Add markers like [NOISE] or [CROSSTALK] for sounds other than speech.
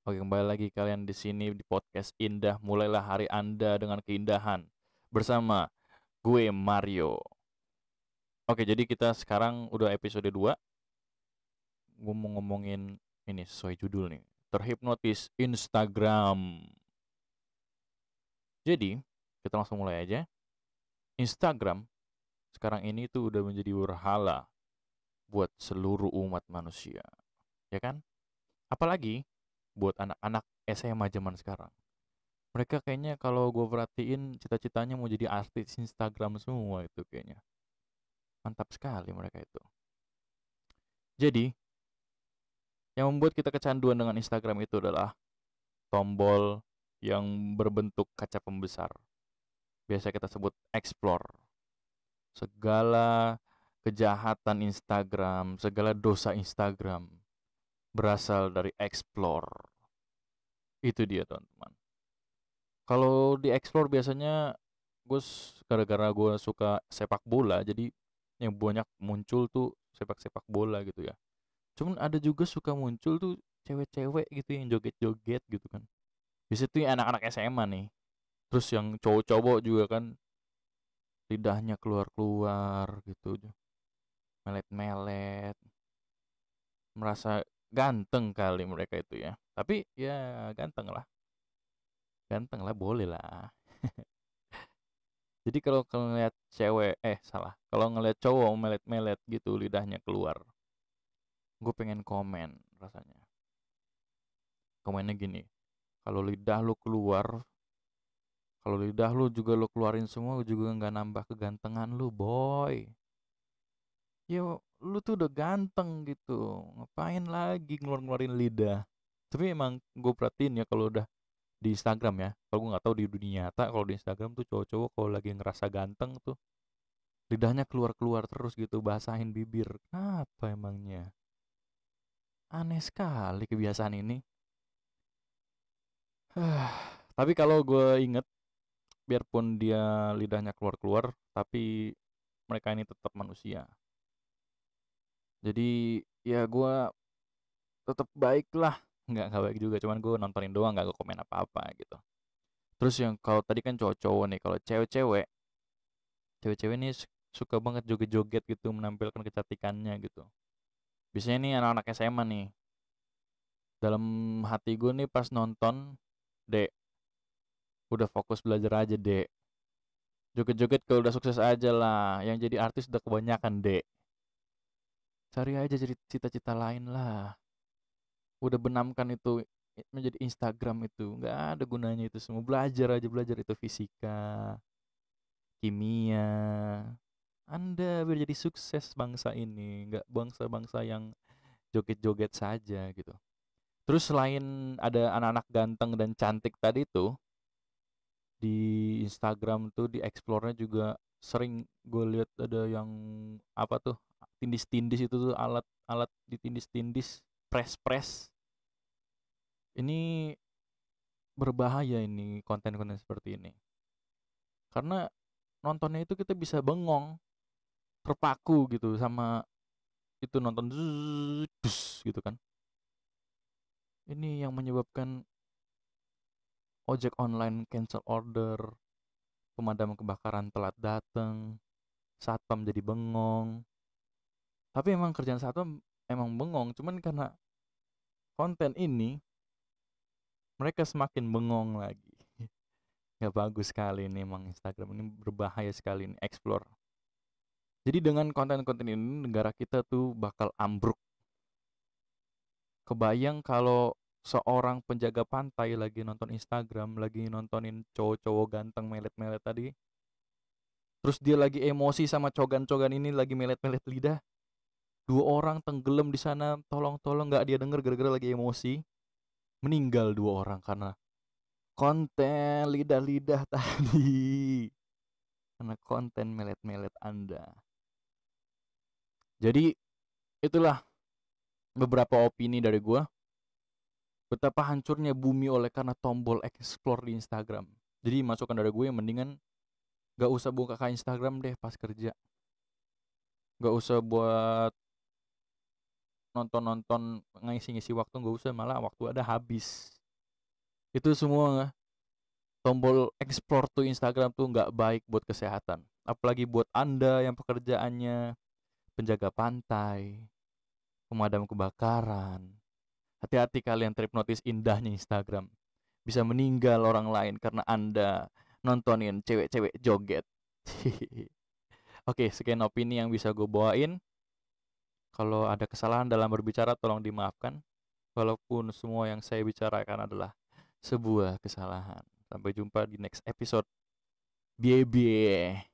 Oke, kembali lagi kalian di sini di podcast Indah. Mulailah hari Anda dengan keindahan bersama gue Mario. Oke, jadi kita sekarang udah episode 2. Gue mau ngomongin ini sesuai judul nih. Terhipnotis Instagram. Jadi, kita langsung mulai aja. Instagram sekarang ini tuh udah menjadi berhala buat seluruh umat manusia. Ya kan? Apalagi buat anak-anak SMA zaman sekarang. Mereka kayaknya kalau gue perhatiin cita-citanya mau jadi artis Instagram semua itu kayaknya. Mantap sekali mereka itu. Jadi, yang membuat kita kecanduan dengan Instagram itu adalah tombol yang berbentuk kaca pembesar. Biasa kita sebut explore. Segala kejahatan Instagram, segala dosa Instagram berasal dari explore. Itu dia teman-teman. Kalau di explore biasanya gue gara-gara gue suka sepak bola jadi yang banyak muncul tuh sepak-sepak bola gitu ya. Cuman ada juga suka muncul tuh cewek-cewek gitu yang joget-joget gitu kan. Di situ anak-anak SMA nih. Terus yang cowok-cowok juga kan lidahnya keluar-keluar gitu. Melet-melet. Merasa ganteng kali mereka itu ya. Tapi ya ganteng lah. Ganteng lah boleh lah. [LAUGHS] Jadi kalau ngeliat cewek, eh salah. Kalau ngeliat cowok melet-melet gitu lidahnya keluar. Gue pengen komen rasanya. Komennya gini. Kalau lidah lu keluar, kalau lidah lu juga lu keluarin semua juga nggak nambah kegantengan lu, boy. Ya lu tuh udah ganteng gitu. Ngapain lagi ngeluarin lidah? Tapi emang gue perhatiin ya kalau udah di Instagram ya. Kalau gue nggak tahu di dunia nyata, kalau di Instagram tuh cowok-cowok kalau lagi ngerasa ganteng tuh lidahnya keluar-keluar terus gitu, basahin bibir. Kenapa emangnya? Aneh sekali kebiasaan ini. [SIGHS] tapi kalau gue inget, biarpun dia lidahnya keluar-keluar, tapi mereka ini tetap manusia. Jadi ya gue tetap baik lah, nggak nggak baik juga, cuman gue nontonin doang, nggak gue komen apa-apa gitu. Terus yang kalau tadi kan cowok-cowok nih, kalau cewek-cewek, cewek-cewek ini suka banget joget-joget gitu, menampilkan kecantikannya gitu. Biasanya nih anak-anak SMA nih, dalam hati gue nih pas nonton, dek, udah fokus belajar aja dek. Joget-joget kalau udah sukses aja lah, yang jadi artis udah kebanyakan dek. Cari aja cita-cita lain lah. Udah benamkan itu menjadi Instagram itu. Nggak ada gunanya itu semua. Belajar aja belajar itu fisika kimia. Anda biar jadi sukses bangsa ini. Nggak bangsa-bangsa yang joget-joget saja gitu. Terus selain ada anak-anak ganteng dan cantik tadi tuh di Instagram tuh di explore-nya juga sering gue lihat ada yang apa tuh tindis-tindis itu tuh alat alat ditindis-tindis press-press. Ini berbahaya ini konten-konten seperti ini. Karena nontonnya itu kita bisa bengong terpaku gitu sama itu nonton zzz, gitu kan. Ini yang menyebabkan ojek online cancel order pemadam kebakaran telat datang satpam jadi bengong tapi emang kerjaan satpam emang bengong cuman karena konten ini mereka semakin bengong lagi. [LAUGHS] Nggak bagus sekali ini emang Instagram ini berbahaya sekali ini explore. Jadi dengan konten-konten ini negara kita tuh bakal ambruk. Kebayang kalau seorang penjaga pantai lagi nonton Instagram lagi nontonin cowok-cowok ganteng melet-melet tadi terus dia lagi emosi sama cogan-cogan ini lagi melet-melet lidah dua orang tenggelam di sana tolong-tolong nggak dia denger gara-gara lagi emosi. Meninggal dua orang karena konten lidah-lidah [LAUGHS] tadi. Karena konten melet-melet anda. Jadi itulah beberapa opini dari gue betapa hancurnya bumi oleh karena tombol explore di Instagram. Jadi masukan dari gue mendingan gak usah buka Instagram deh pas kerja. Gak usah buat nonton-nonton ngisi-ngisi waktu nggak usah malah waktu ada habis. Itu semua tombol explore tuh Instagram tuh nggak baik buat kesehatan. Apalagi buat anda yang pekerjaannya. Penjaga pantai pemadam kebakaran. Hati-hati kalian trip notice indahnya Instagram. Bisa meninggal orang lain karena anda nontonin cewek-cewek joget. [LAUGHS] Oke, sekian opini yang bisa gue bawain. Kalau ada kesalahan dalam berbicara tolong dimaafkan. Walaupun semua yang saya bicarakan adalah sebuah kesalahan. Sampai jumpa di next episode. Bye bye.